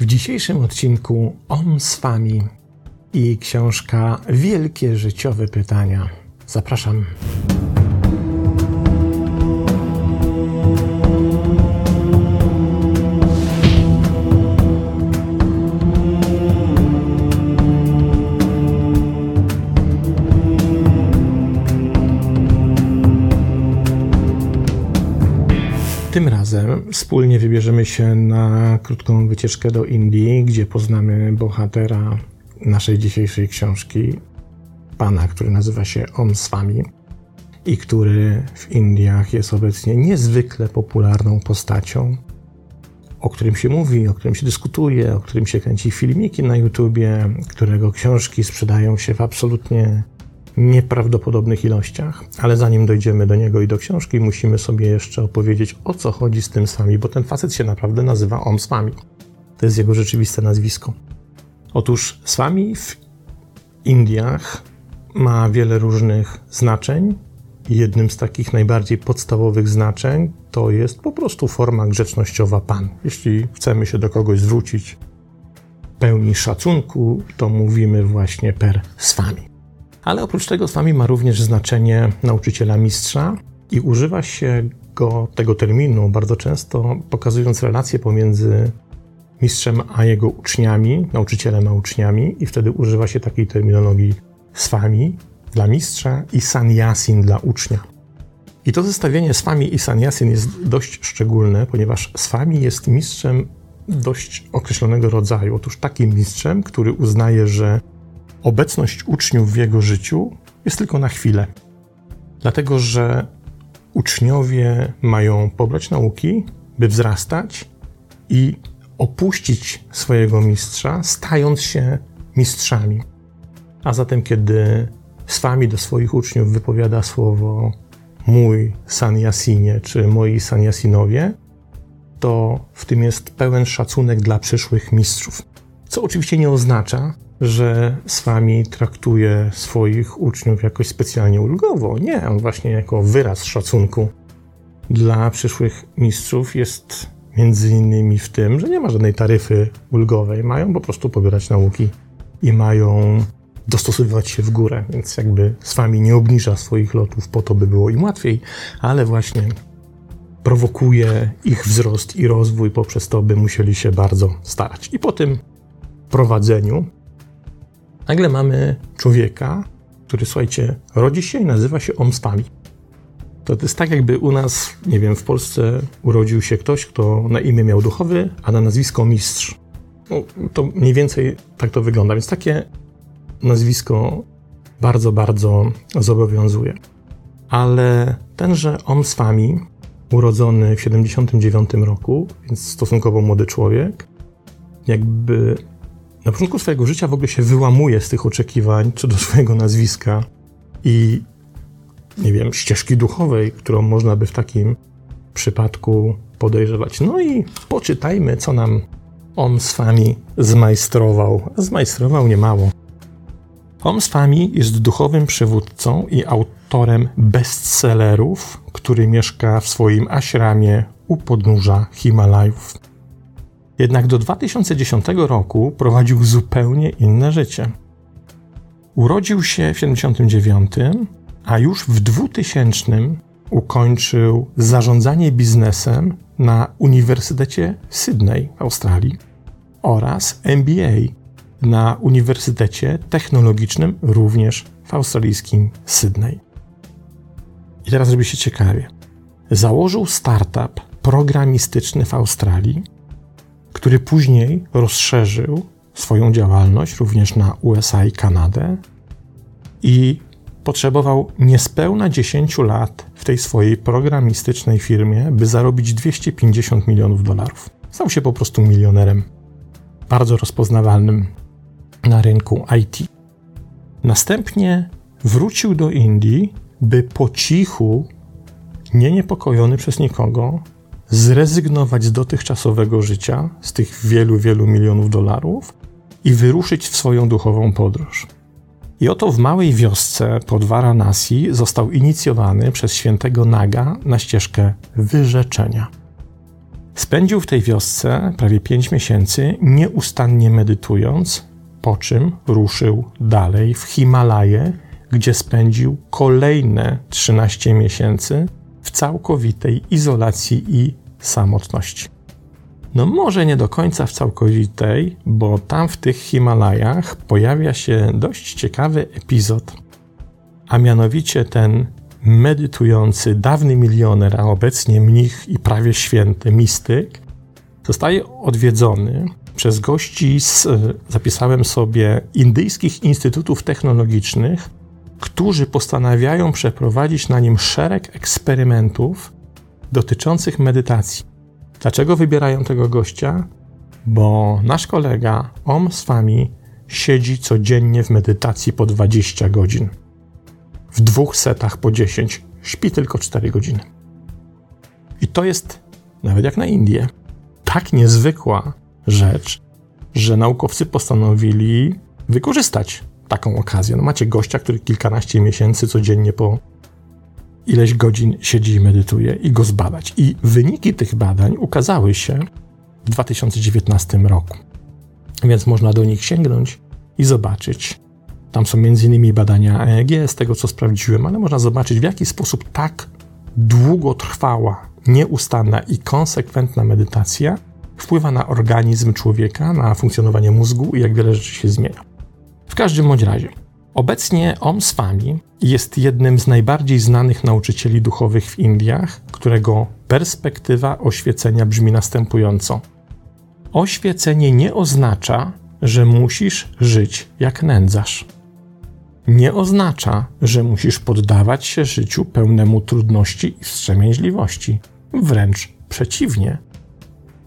W dzisiejszym odcinku Om Swami i książka Wielkie życiowe pytania. Zapraszam. Wspólnie wybierzemy się na krótką wycieczkę do Indii, gdzie poznamy bohatera naszej dzisiejszej książki, pana, który nazywa się Om Swami i który w Indiach jest obecnie niezwykle popularną postacią, o którym się mówi, o którym się dyskutuje, o którym się kręci filmiki na YouTubie, którego książki sprzedają się w absolutnie nieprawdopodobnych ilościach, ale zanim dojdziemy do niego i do książki, musimy sobie jeszcze opowiedzieć, o co chodzi z tym Swami, bo ten facet się naprawdę nazywa Om Swami. To jest jego rzeczywiste nazwisko. Otóż Swami w Indiach ma wiele różnych znaczeń. Jednym z takich najbardziej podstawowych znaczeń to jest po prostu forma grzecznościowa Pan. Jeśli chcemy się do kogoś zwrócić pełni szacunku, to mówimy właśnie per Swami. Ale oprócz tego Swami ma również znaczenie nauczyciela mistrza i używa się go, tego terminu bardzo często, pokazując relacje pomiędzy mistrzem a jego uczniami, nauczycielem a uczniami, i wtedy używa się takiej terminologii swami dla mistrza i sanyasin dla ucznia. I to zestawienie swami i sanyasin jest dość szczególne, ponieważ swami jest mistrzem dość określonego rodzaju. Otóż takim mistrzem, który uznaje, że obecność uczniów w jego życiu jest tylko na chwilę. Dlatego, że uczniowie mają pobrać nauki, by wzrastać i opuścić swojego mistrza, stając się mistrzami. A zatem, kiedy Swami do swoich uczniów wypowiada słowo mój sanyasinie czy moi sanyasinowie, to w tym jest pełen szacunek dla przyszłych mistrzów. Co oczywiście nie oznacza, że Swami traktuje swoich uczniów jakoś specjalnie ulgowo. Nie, on właśnie jako wyraz szacunku dla przyszłych mistrzów jest między innymi w tym, że nie ma żadnej taryfy ulgowej, mają po prostu pobierać nauki i mają dostosowywać się w górę, więc jakby Swami nie obniża swoich lotów po to, by było im łatwiej, ale właśnie prowokuje ich wzrost i rozwój poprzez to, by musieli się bardzo starać. I po tym prowadzeniu nagle mamy człowieka, który, słuchajcie, rodzi się i nazywa się Omspami. To, to jest tak, jakby u nas, nie wiem, w Polsce urodził się ktoś, kto na imię miał duchowy, a na nazwisko mistrz. No, to mniej więcej tak to wygląda, więc takie nazwisko bardzo, bardzo zobowiązuje. Ale tenże Omswami, urodzony w 79 roku, więc stosunkowo młody człowiek, jakby na początku swojego życia w ogóle się wyłamuje z tych oczekiwań co do swojego nazwiska i nie wiem, ścieżki duchowej, którą można by w takim przypadku podejrzewać. No i poczytajmy, co nam on z wami zmajstrował. Zmajstrował niemało. Om Swami jest duchowym przywódcą i autorem bestsellerów, który mieszka w swoim ashramie u podnóża Himalajów. Jednak do 2010 roku prowadził zupełnie inne życie. Urodził się w 79, a już w 2000 ukończył zarządzanie biznesem na Uniwersytecie Sydney w Australii oraz MBA na Uniwersytecie Technologicznym również w australijskim Sydney. I teraz robi się ciekawie. Założył startup programistyczny w Australii, który później rozszerzył swoją działalność również na USA i Kanadę i potrzebował niespełna 10 lat w tej swojej programistycznej firmie, by zarobić 250 milionów dolarów. Stał się po prostu milionerem, bardzo rozpoznawalnym na rynku IT. Następnie wrócił do Indii, by po cichu, nie niepokojony przez nikogo, zrezygnować z dotychczasowego życia, z tych wielu, wielu milionów dolarów i wyruszyć w swoją duchową podróż. I oto w małej wiosce pod Varanasi został inicjowany przez świętego Naga na ścieżkę wyrzeczenia. Spędził w tej wiosce prawie 5 miesięcy, nieustannie medytując, po czym ruszył dalej w Himalaje, gdzie spędził kolejne 13 miesięcy w całkowitej izolacji i samotności. No może nie do końca w całkowitej, bo tam w tych Himalajach pojawia się dość ciekawy epizod, a mianowicie ten medytujący dawny milioner, a obecnie mnich i prawie święty mistyk, zostaje odwiedzony przez gości z, zapisałem sobie, indyjskich instytutów technologicznych, którzy postanawiają przeprowadzić na nim szereg eksperymentów dotyczących medytacji. Dlaczego wybierają tego gościa? Bo nasz kolega Om Swami siedzi codziennie w medytacji po 20 godzin. W dwóch setach po 10. Śpi tylko 4 godziny. I to jest, nawet jak na Indię, tak niezwykła rzecz, że naukowcy postanowili wykorzystać taką okazję. No macie gościa, który kilkanaście miesięcy codziennie po ileś godzin siedzi i medytuje i go zbadać. I wyniki tych badań ukazały się w 2019 roku. Więc można do nich sięgnąć i zobaczyć. Tam są m.in. badania EEG, z tego co sprawdziłem, ale można zobaczyć, w jaki sposób tak długotrwała, nieustanna i konsekwentna medytacja wpływa na organizm człowieka, na funkcjonowanie mózgu i jak wiele rzeczy się zmienia. W każdym bądź razie, obecnie Om Swami jest jednym z najbardziej znanych nauczycieli duchowych w Indiach, którego perspektywa oświecenia brzmi następująco. Oświecenie nie oznacza, że musisz żyć jak nędzarz. Nie oznacza, że musisz poddawać się życiu pełnemu trudności i wstrzemięźliwości. Wręcz przeciwnie.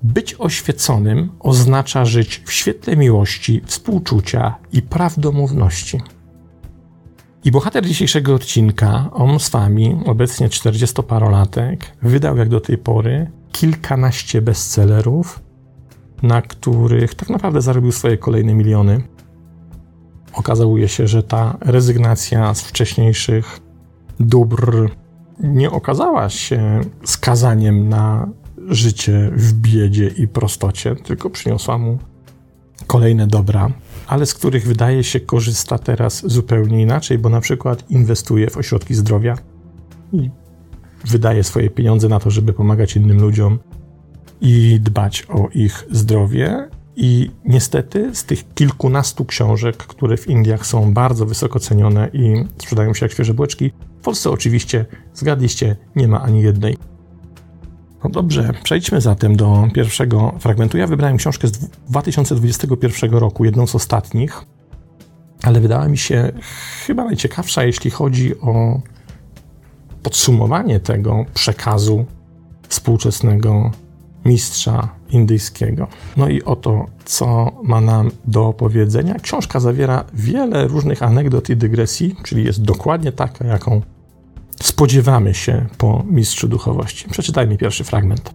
Być oświeconym oznacza żyć w świetle miłości, współczucia i prawdomówności. I bohater dzisiejszego odcinka, on z wami, obecnie 40-parolatek, wydał jak do tej pory kilkanaście bestsellerów, na których tak naprawdę zarobił swoje kolejne miliony. Okazuje się, że ta rezygnacja z wcześniejszych dóbr nie okazała się skazaniem na życie w biedzie i prostocie, tylko przyniosła mu kolejne dobra, ale z których wydaje się korzysta teraz zupełnie inaczej, bo na przykład inwestuje w ośrodki zdrowia i wydaje swoje pieniądze na to, żeby pomagać innym ludziom i dbać o ich zdrowie. I niestety z tych kilkunastu książek, które w Indiach są bardzo wysoko cenione i sprzedają się jak świeże bułeczki, w Polsce oczywiście, zgadliście, nie ma ani jednej. No dobrze, przejdźmy zatem do pierwszego fragmentu. Ja wybrałem książkę z 2021 roku, jedną z ostatnich, ale wydała mi się chyba najciekawsza, jeśli chodzi o podsumowanie tego przekazu współczesnego mistrza indyjskiego. No i oto, co ma nam do powiedzenia. Książka zawiera wiele różnych anegdot i dygresji, czyli jest dokładnie taka, jaką spodziewamy się po mistrzu duchowości. Przeczytajmy pierwszy fragment.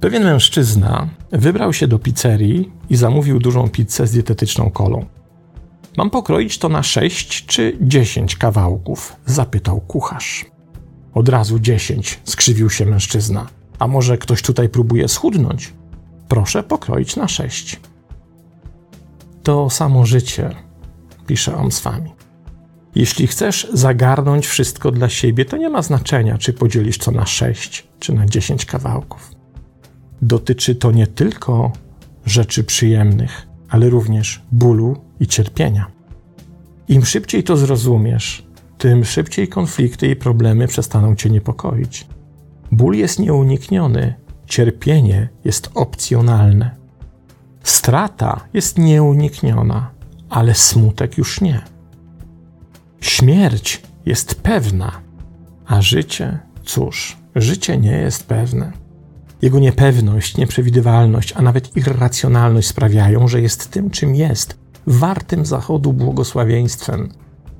Pewien mężczyzna wybrał się do pizzerii i zamówił dużą pizzę z dietetyczną kolą. Mam pokroić to na sześć czy dziesięć kawałków? zapytał kucharz. Od razu dziesięć, skrzywił się mężczyzna. A może ktoś tutaj próbuje schudnąć? Proszę pokroić na sześć. To samo życie, pisze on z wami. Jeśli chcesz zagarnąć wszystko dla siebie, to nie ma znaczenia, czy podzielisz to na 6 czy na 10 kawałków. Dotyczy to nie tylko rzeczy przyjemnych, ale również bólu i cierpienia. Im szybciej to zrozumiesz, tym szybciej konflikty i problemy przestaną cię niepokoić. Ból jest nieunikniony, cierpienie jest opcjonalne. Strata jest nieunikniona, ale smutek już nie. Śmierć jest pewna, a życie, cóż, życie nie jest pewne. Jego niepewność, nieprzewidywalność, a nawet irracjonalność sprawiają, że jest tym, czym jest, wartym zachodu błogosławieństwem.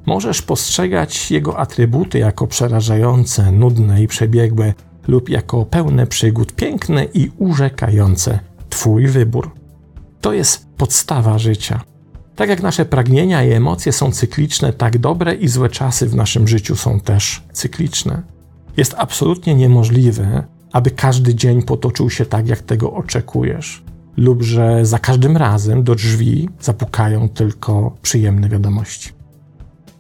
Możesz postrzegać jego atrybuty jako przerażające, nudne i przebiegłe, lub jako pełne przygód, piękne i urzekające. Twój wybór. To jest podstawa życia. Tak jak nasze pragnienia i emocje są cykliczne, tak dobre i złe czasy w naszym życiu są też cykliczne. Jest absolutnie niemożliwe, aby każdy dzień potoczył się tak, jak tego oczekujesz, lub że za każdym razem do drzwi zapukają tylko przyjemne wiadomości.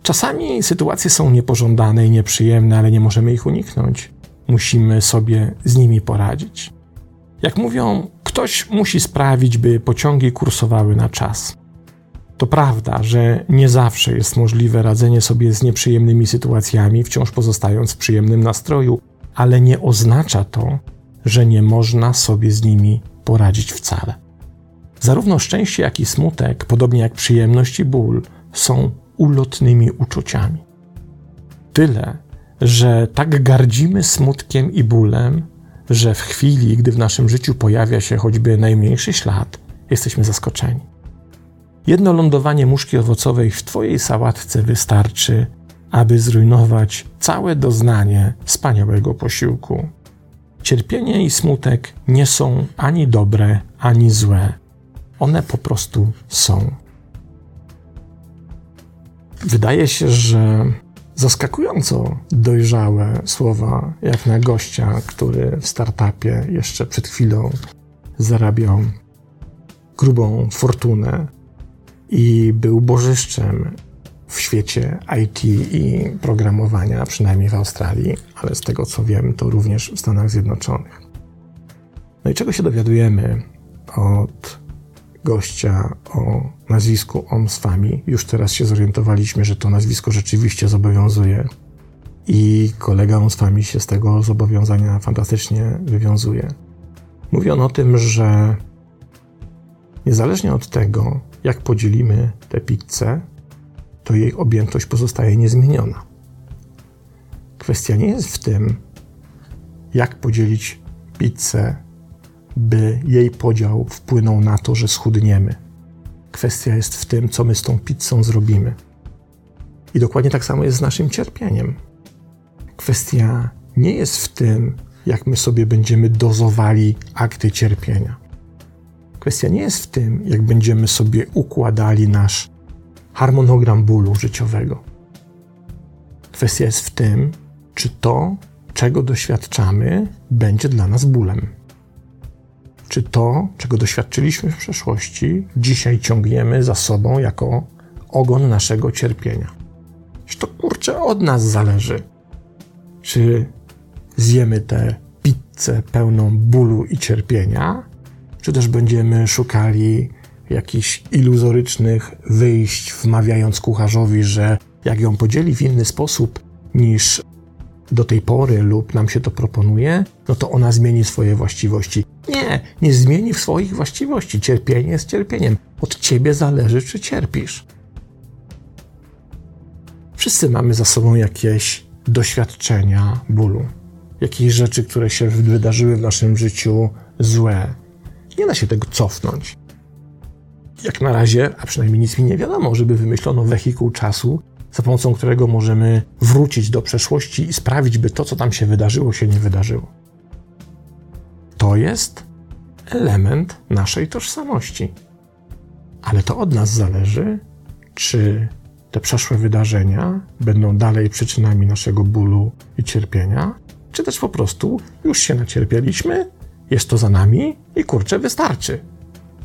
Czasami sytuacje są niepożądane i nieprzyjemne, ale nie możemy ich uniknąć. Musimy sobie z nimi poradzić. Jak mówią, ktoś musi sprawić, by pociągi kursowały na czas. To prawda, że nie zawsze jest możliwe radzenie sobie z nieprzyjemnymi sytuacjami, wciąż pozostając w przyjemnym nastroju, ale nie oznacza to, że nie można sobie z nimi poradzić wcale. Zarówno szczęście, jak i smutek, podobnie jak przyjemność i ból, są ulotnymi uczuciami. Tyle, że tak gardzimy smutkiem i bólem, że w chwili, gdy w naszym życiu pojawia się choćby najmniejszy ślad, jesteśmy zaskoczeni. Jedno lądowanie muszki owocowej w Twojej sałatce wystarczy, aby zrujnować całe doznanie wspaniałego posiłku. Cierpienie i smutek nie są ani dobre, ani złe. One po prostu są. Wydaje się, że zaskakująco dojrzałe słowa, jak na gościa, który w startupie jeszcze przed chwilą zarabiał grubą fortunę i był bożyszczem w świecie IT i programowania, przynajmniej w Australii, ale z tego co wiem, to również w Stanach Zjednoczonych. No i czego się dowiadujemy od gościa o nazwisku Omsfami? Już teraz się zorientowaliśmy, że to nazwisko rzeczywiście zobowiązuje i kolega Omsfami się z tego zobowiązania fantastycznie wywiązuje. Mówi on o tym, że niezależnie od tego, jak podzielimy tę pizzę, to jej objętość pozostaje niezmieniona. Kwestia nie jest w tym, jak podzielić pizzę, by jej podział wpłynął na to, że schudniemy. Kwestia jest w tym, co my z tą pizzą zrobimy. I dokładnie tak samo jest z naszym cierpieniem. Kwestia nie jest w tym, jak my sobie będziemy dozowali akty cierpienia. Kwestia nie jest w tym, jak będziemy sobie układali nasz harmonogram bólu życiowego. Kwestia jest w tym, czy to, czego doświadczamy, będzie dla nas bólem. Czy to, czego doświadczyliśmy w przeszłości, dzisiaj ciągniemy za sobą jako ogon naszego cierpienia. Czy to kurczę od nas zależy. Czy zjemy tę pizzę pełną bólu i cierpienia, czy też będziemy szukali jakichś iluzorycznych wyjść, wmawiając kucharzowi, że jak ją podzieli w inny sposób niż do tej pory lub nam się to proponuje, no to ona zmieni swoje właściwości. Nie, nie zmieni swoich właściwości. Cierpienie jest cierpieniem. Od ciebie zależy, czy cierpisz. Wszyscy mamy za sobą jakieś doświadczenia bólu, jakieś rzeczy, które się wydarzyły w naszym życiu złe. Nie da się tego cofnąć jak na razie, a przynajmniej nic mi nie wiadomo, żeby wymyślono wehikuł czasu, za pomocą którego możemy wrócić do przeszłości i sprawić, by to, co tam się wydarzyło, się nie wydarzyło. To jest element naszej tożsamości. Ale to od nas zależy, czy te przeszłe wydarzenia będą dalej przyczynami naszego bólu i cierpienia, czy też po prostu już się nacierpieliśmy, jest to za nami i kurczę, wystarczy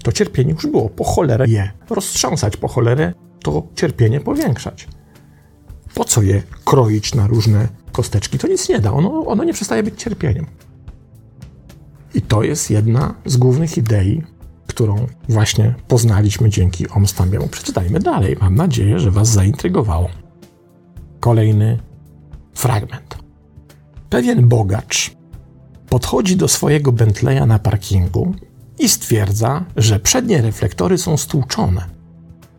to cierpienie już było. Po cholerę je roztrząsać, po cholerę to cierpienie powiększać. Po co je kroić na różne kosteczki? To nic nie da. Ono, ono nie przestaje być cierpieniem. I to jest jedna z głównych idei, którą właśnie poznaliśmy dzięki Omstamiemu. Przeczytajmy dalej. Mam nadzieję, że Was zaintrygowało. Kolejny fragment. Pewien bogacz podchodzi do swojego Bentleya na parkingu i stwierdza, że przednie reflektory są stłuczone.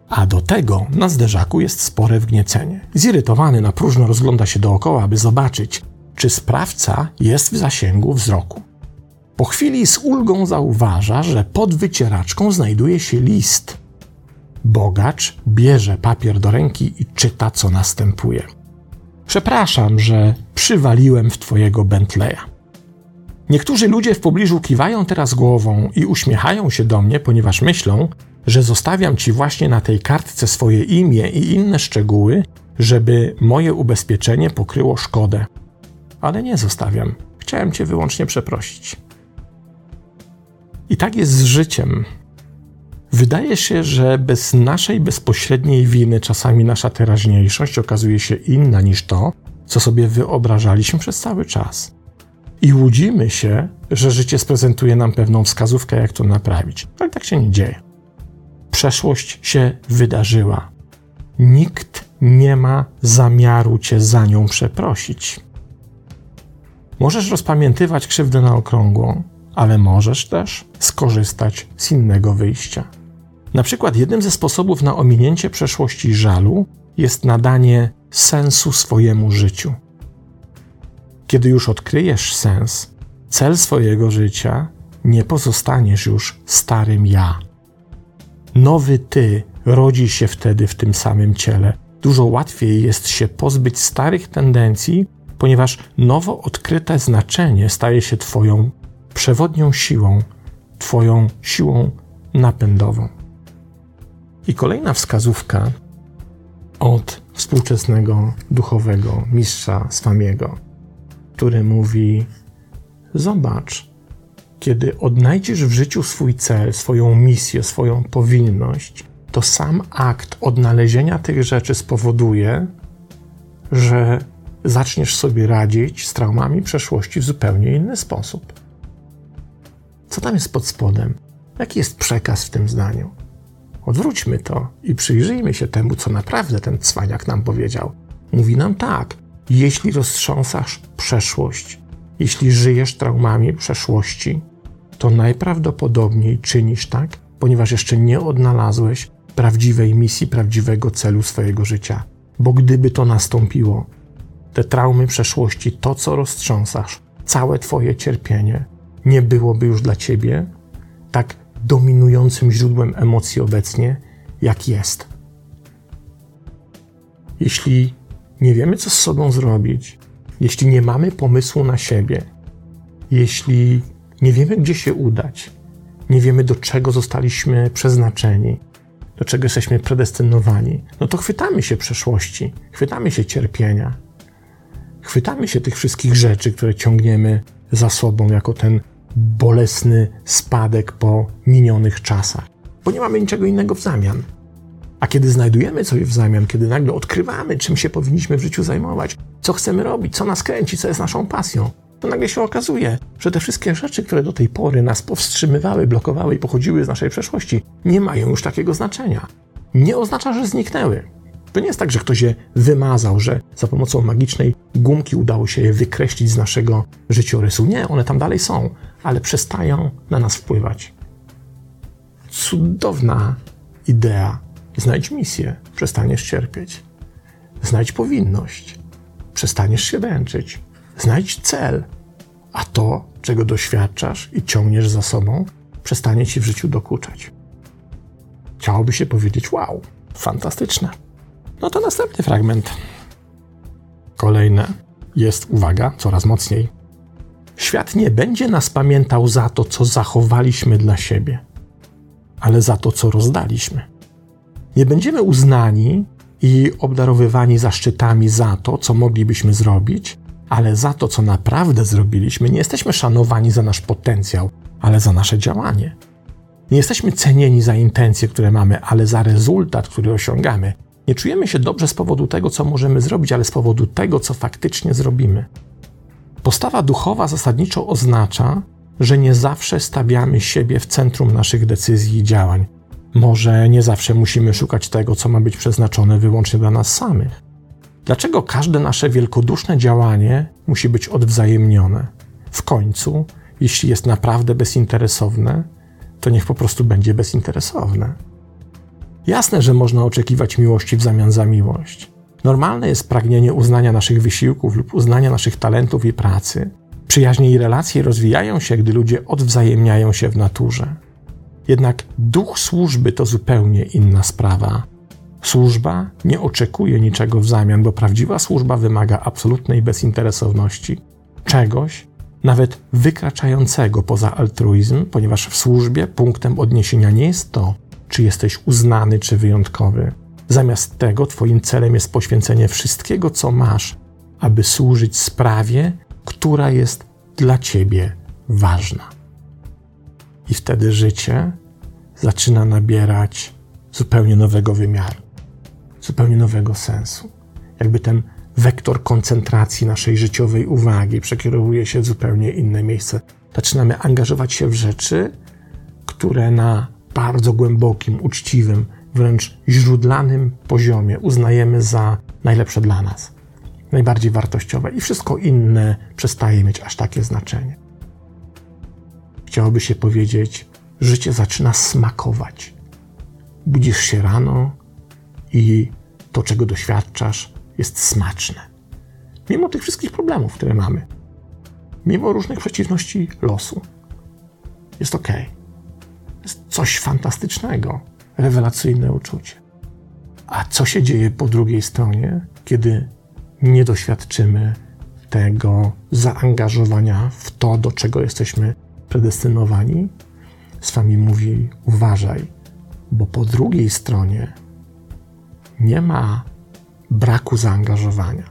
A do tego na zderzaku jest spore wgniecenie. Zirytowany na próżno rozgląda się dookoła, aby zobaczyć, czy sprawca jest w zasięgu wzroku. Po chwili z ulgą zauważa, że pod wycieraczką znajduje się list. Bogacz bierze papier do ręki i czyta, co następuje. Przepraszam, że przywaliłem w twojego Bentleya. Niektórzy ludzie w pobliżu kiwają teraz głową i uśmiechają się do mnie, ponieważ myślą, że zostawiam ci właśnie na tej kartce swoje imię i inne szczegóły, żeby moje ubezpieczenie pokryło szkodę. Ale nie zostawiam. Chciałem Cię wyłącznie przeprosić. I tak jest z życiem. Wydaje się, że bez naszej bezpośredniej winy czasami nasza teraźniejszość okazuje się inna niż to, co sobie wyobrażaliśmy przez cały czas. I łudzimy się, że życie sprezentuje nam pewną wskazówkę, jak to naprawić. Ale tak się nie dzieje. Przeszłość się wydarzyła. Nikt nie ma zamiaru cię za nią przeprosić. Możesz rozpamiętywać krzywdę na okrągło, ale możesz też skorzystać z innego wyjścia. Na przykład jednym ze sposobów na ominięcie przeszłości żalu jest nadanie sensu swojemu życiu. Kiedy już odkryjesz sens, cel swojego życia, nie pozostaniesz już starym ja. Nowy ty rodzi się wtedy w tym samym ciele. Dużo łatwiej jest się pozbyć starych tendencji, ponieważ nowo odkryte znaczenie staje się Twoją przewodnią siłą, Twoją siłą napędową. I kolejna wskazówka od współczesnego duchowego mistrza Swamiego, który mówi: Zobacz, kiedy odnajdziesz w życiu swój cel, swoją misję, swoją powinność, to sam akt odnalezienia tych rzeczy spowoduje, że zaczniesz sobie radzić z traumami przeszłości w zupełnie inny sposób. Co tam jest pod spodem? Jaki jest przekaz w tym zdaniu? Odwróćmy to i przyjrzyjmy się temu, co naprawdę ten cwaniak nam powiedział. Mówi nam tak: jeśli roztrząsasz przeszłość, jeśli żyjesz traumami przeszłości, to najprawdopodobniej czynisz tak, ponieważ jeszcze nie odnalazłeś prawdziwej misji, prawdziwego celu swojego życia. Bo gdyby to nastąpiło, te traumy przeszłości, to co roztrząsasz, całe Twoje cierpienie, nie byłoby już dla Ciebie tak dominującym źródłem emocji obecnie, jak jest. Jeśli nie wiemy, co z sobą zrobić, jeśli nie mamy pomysłu na siebie, jeśli nie wiemy, gdzie się udać, nie wiemy, do czego zostaliśmy przeznaczeni, do czego jesteśmy predestynowani, no to chwytamy się przeszłości, chwytamy się cierpienia, chwytamy się tych wszystkich rzeczy, które ciągniemy za sobą jako ten bolesny spadek po minionych czasach, bo nie mamy niczego innego w zamian. A kiedy znajdujemy coś w zamian, kiedy nagle odkrywamy, czym się powinniśmy w życiu zajmować, co chcemy robić, co nas kręci, co jest naszą pasją, to nagle się okazuje, że te wszystkie rzeczy, które do tej pory nas powstrzymywały, blokowały i pochodziły z naszej przeszłości, nie mają już takiego znaczenia. Nie oznacza, że zniknęły. To nie jest tak, że ktoś je wymazał, że za pomocą magicznej gumki udało się je wykreślić z naszego życiorysu. Nie, one tam dalej są, ale przestają na nas wpływać. Cudowna idea. Znajdź misję, przestaniesz cierpieć. Znajdź powinność, przestaniesz się męczyć. Znajdź cel, a to, czego doświadczasz i ciągniesz za sobą, przestanie ci w życiu dokuczać. Chciałoby się powiedzieć: Wow, fantastyczne. No to następny fragment. Kolejne jest, uwaga, coraz mocniej. Świat nie będzie nas pamiętał za to, co zachowaliśmy dla siebie, ale za to, co rozdaliśmy. Nie będziemy uznani i obdarowywani zaszczytami za to, co moglibyśmy zrobić, ale za to, co naprawdę zrobiliśmy, nie jesteśmy szanowani za nasz potencjał, ale za nasze działanie. Nie jesteśmy cenieni za intencje, które mamy, ale za rezultat, który osiągamy. Nie czujemy się dobrze z powodu tego, co możemy zrobić, ale z powodu tego, co faktycznie zrobimy. Postawa duchowa zasadniczo oznacza, że nie zawsze stawiamy siebie w centrum naszych decyzji i działań. Może nie zawsze musimy szukać tego, co ma być przeznaczone wyłącznie dla nas samych. Dlaczego każde nasze wielkoduszne działanie musi być odwzajemnione? W końcu, jeśli jest naprawdę bezinteresowne, to niech po prostu będzie bezinteresowne. Jasne, że można oczekiwać miłości w zamian za miłość. Normalne jest pragnienie uznania naszych wysiłków lub uznania naszych talentów i pracy. Przyjaźnie i relacje rozwijają się, gdy ludzie odwzajemniają się w naturze. Jednak duch służby to zupełnie inna sprawa. Służba nie oczekuje niczego w zamian, bo prawdziwa służba wymaga absolutnej bezinteresowności, czegoś nawet wykraczającego poza altruizm, ponieważ w służbie punktem odniesienia nie jest to, czy jesteś uznany, czy wyjątkowy. Zamiast tego, Twoim celem jest poświęcenie wszystkiego, co masz, aby służyć sprawie, która jest dla ciebie ważna. I wtedy życie zaczyna nabierać zupełnie nowego wymiaru, zupełnie nowego sensu. Jakby ten wektor koncentracji naszej życiowej uwagi przekierowuje się w zupełnie inne miejsce. Zaczynamy angażować się w rzeczy, które na bardzo głębokim, uczciwym, wręcz źródlanym poziomie uznajemy za najlepsze dla nas, najbardziej wartościowe, i wszystko inne przestaje mieć aż takie znaczenie. Chciałoby się powiedzieć, życie zaczyna smakować. Budzisz się rano i to, czego doświadczasz, jest smaczne. Mimo tych wszystkich problemów, które mamy, mimo różnych przeciwności losu, jest ok. Jest coś fantastycznego, rewelacyjne uczucie. A co się dzieje po drugiej stronie, kiedy nie doświadczymy tego zaangażowania w to, do czego jesteśmy predestynowani? Z wami mówi: uważaj, bo po drugiej stronie nie ma braku zaangażowania.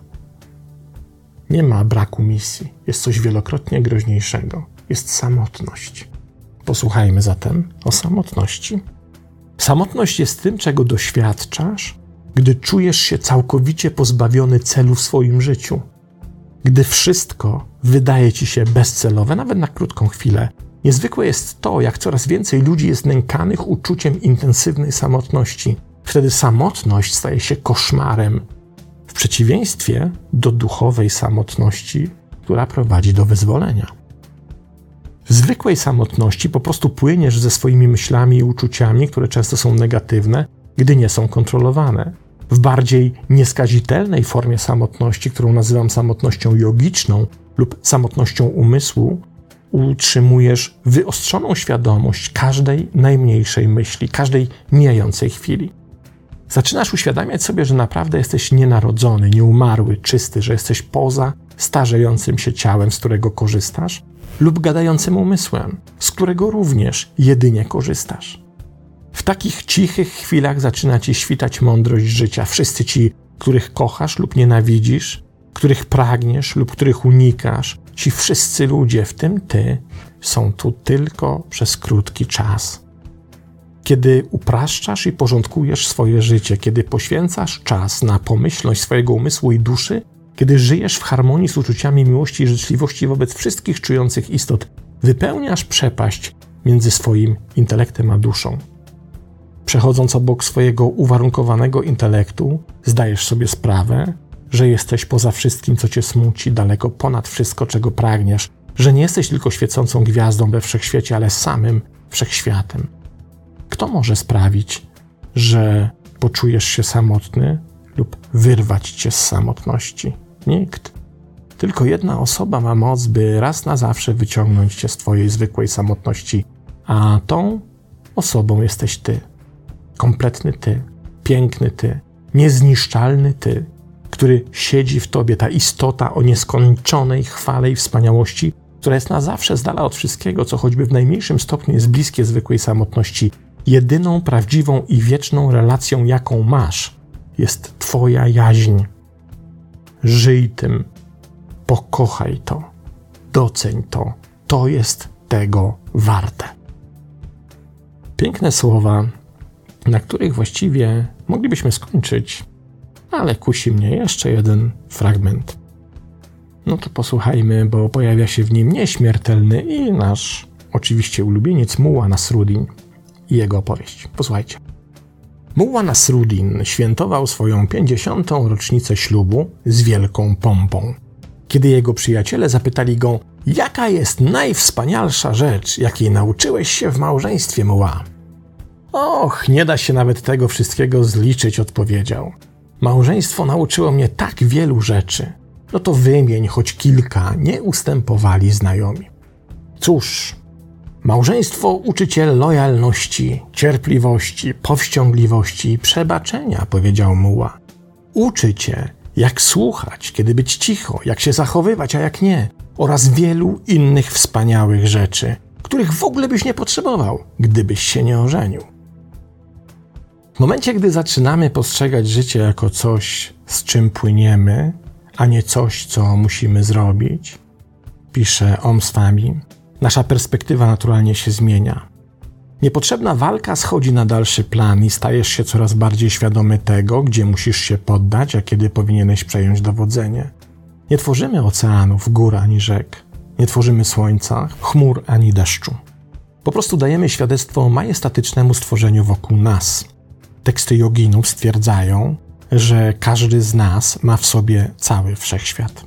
Nie ma braku misji. Jest coś wielokrotnie groźniejszego. Jest samotność. Posłuchajmy zatem o samotności. Samotność jest tym, czego doświadczasz, gdy czujesz się całkowicie pozbawiony celu w swoim życiu. Gdy wszystko wydaje ci się bezcelowe, nawet na krótką chwilę. Niezwykłe jest to, jak coraz więcej ludzi jest nękanych uczuciem intensywnej samotności. Wtedy samotność staje się koszmarem, w przeciwieństwie do duchowej samotności, która prowadzi do wyzwolenia. W zwykłej samotności po prostu płyniesz ze swoimi myślami i uczuciami, które często są negatywne, gdy nie są kontrolowane. W bardziej nieskazitelnej formie samotności, którą nazywam samotnością jogiczną lub samotnością umysłu, utrzymujesz wyostrzoną świadomość każdej najmniejszej myśli, każdej mijającej chwili. Zaczynasz uświadamiać sobie, że naprawdę jesteś nienarodzony, nieumarły, czysty, że jesteś poza starzejącym się ciałem, z którego korzystasz, lub gadającym umysłem, z którego również jedynie korzystasz. W takich cichych chwilach zaczyna ci świtać mądrość życia. Wszyscy ci, których kochasz lub nienawidzisz, których pragniesz lub których unikasz, ci wszyscy ludzie, w tym ty, są tu tylko przez krótki czas. Kiedy upraszczasz i porządkujesz swoje życie, kiedy poświęcasz czas na pomyślność swojego umysłu i duszy, kiedy żyjesz w harmonii z uczuciami miłości i życzliwości wobec wszystkich czujących istot, wypełniasz przepaść między swoim intelektem a duszą. Przechodząc obok swojego uwarunkowanego intelektu, zdajesz sobie sprawę, że jesteś poza wszystkim, co cię smuci, daleko ponad wszystko, czego pragniesz, że nie jesteś tylko świecącą gwiazdą we wszechświecie, ale samym wszechświatem. Kto może sprawić, że poczujesz się samotny lub wyrwać cię z samotności? Nikt. Tylko jedna osoba ma moc, by raz na zawsze wyciągnąć cię z twojej zwykłej samotności, a tą osobą jesteś ty. Kompletny ty, piękny ty, niezniszczalny ty, który siedzi w tobie, ta istota o nieskończonej chwale i wspaniałości, która jest na zawsze z dala od wszystkiego, co choćby w najmniejszym stopniu jest bliskie zwykłej samotności. Jedyną prawdziwą i wieczną relacją, jaką masz, jest Twoja jaźń. Żyj tym, pokochaj to, doceń to. To jest tego warte. Piękne słowa, na których właściwie moglibyśmy skończyć, ale kusi mnie jeszcze jeden fragment. No to posłuchajmy, bo pojawia się w nim nieśmiertelny i nasz oczywiście ulubieniec Muła Nasruddin i jego opowieść. Posłuchajcie. Muła Nasruddin świętował swoją 50. rocznicę ślubu z wielką pompą. Kiedy jego przyjaciele zapytali go, jaka jest najwspanialsza rzecz, jakiej nauczyłeś się w małżeństwie Muła? Och, nie da się nawet tego wszystkiego zliczyć, odpowiedział. Małżeństwo nauczyło mnie tak wielu rzeczy. No to wymień choć kilka, nie ustępowali znajomi. Cóż, Małżeństwo uczy cię lojalności, cierpliwości, powściągliwości i przebaczenia, powiedział muła. Uczy cię, jak słuchać, kiedy być cicho, jak się zachowywać, a jak nie, oraz wielu innych wspaniałych rzeczy, których w ogóle byś nie potrzebował, gdybyś się nie ożenił. W momencie, gdy zaczynamy postrzegać życie jako coś, z czym płyniemy, a nie coś, co musimy zrobić, pisze Om Swami, nasza perspektywa naturalnie się zmienia. Niepotrzebna walka schodzi na dalszy plan i stajesz się coraz bardziej świadomy tego, gdzie musisz się poddać, a kiedy powinieneś przejąć dowodzenie. Nie tworzymy oceanów, gór ani rzek. Nie tworzymy słońca, chmur ani deszczu. Po prostu dajemy świadectwo majestatycznemu stworzeniu wokół nas. Teksty joginów stwierdzają, że każdy z nas ma w sobie cały wszechświat.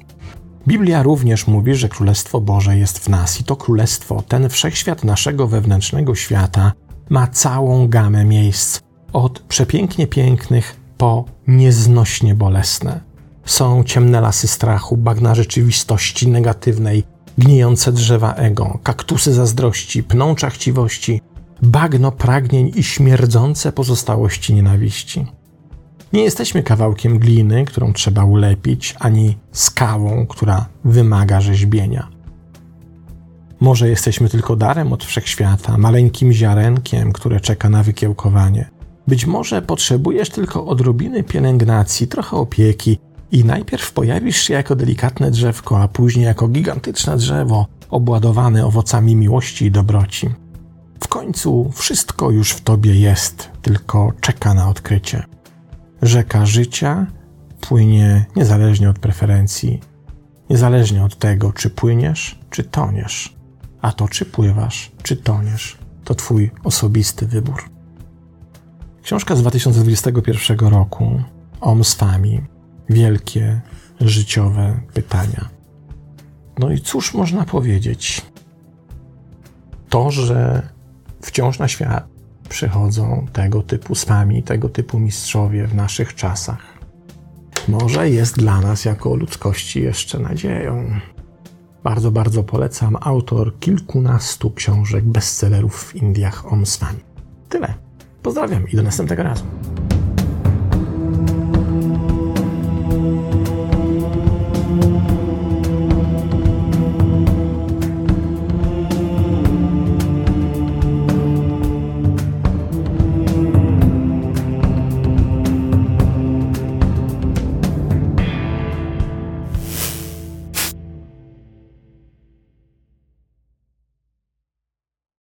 Biblia również mówi, że Królestwo Boże jest w nas i to Królestwo, ten wszechświat naszego wewnętrznego świata, ma całą gamę miejsc, od przepięknie pięknych po nieznośnie bolesne. Są ciemne lasy strachu, bagna rzeczywistości negatywnej, gnijące drzewa ego, kaktusy zazdrości, pnącza chciwości, bagno pragnień i śmierdzące pozostałości nienawiści. Nie jesteśmy kawałkiem gliny, którą trzeba ulepić, ani skałą, która wymaga rzeźbienia. Może jesteśmy tylko darem od wszechświata, maleńkim ziarenkiem, które czeka na wykiełkowanie. Być może potrzebujesz tylko odrobiny pielęgnacji, trochę opieki i najpierw pojawisz się jako delikatne drzewko, a później jako gigantyczne drzewo obładowane owocami miłości i dobroci. W końcu wszystko już w tobie jest, tylko czeka na odkrycie. Rzeka życia płynie niezależnie od preferencji, niezależnie od tego, czy płyniesz, czy toniesz. A to, czy pływasz, czy toniesz, to Twój osobisty wybór. Książka z 2021 roku Om Swami. Wielkie życiowe pytania. No i cóż można powiedzieć? To, że wciąż na świat przychodzą tego typu swami, tego typu mistrzowie w naszych czasach. Może jest dla nas jako ludzkości jeszcze nadzieją. Bardzo, bardzo polecam autor kilkunastu książek bestsellerów w Indiach Om Swami. Tyle. Pozdrawiam i do następnego razu.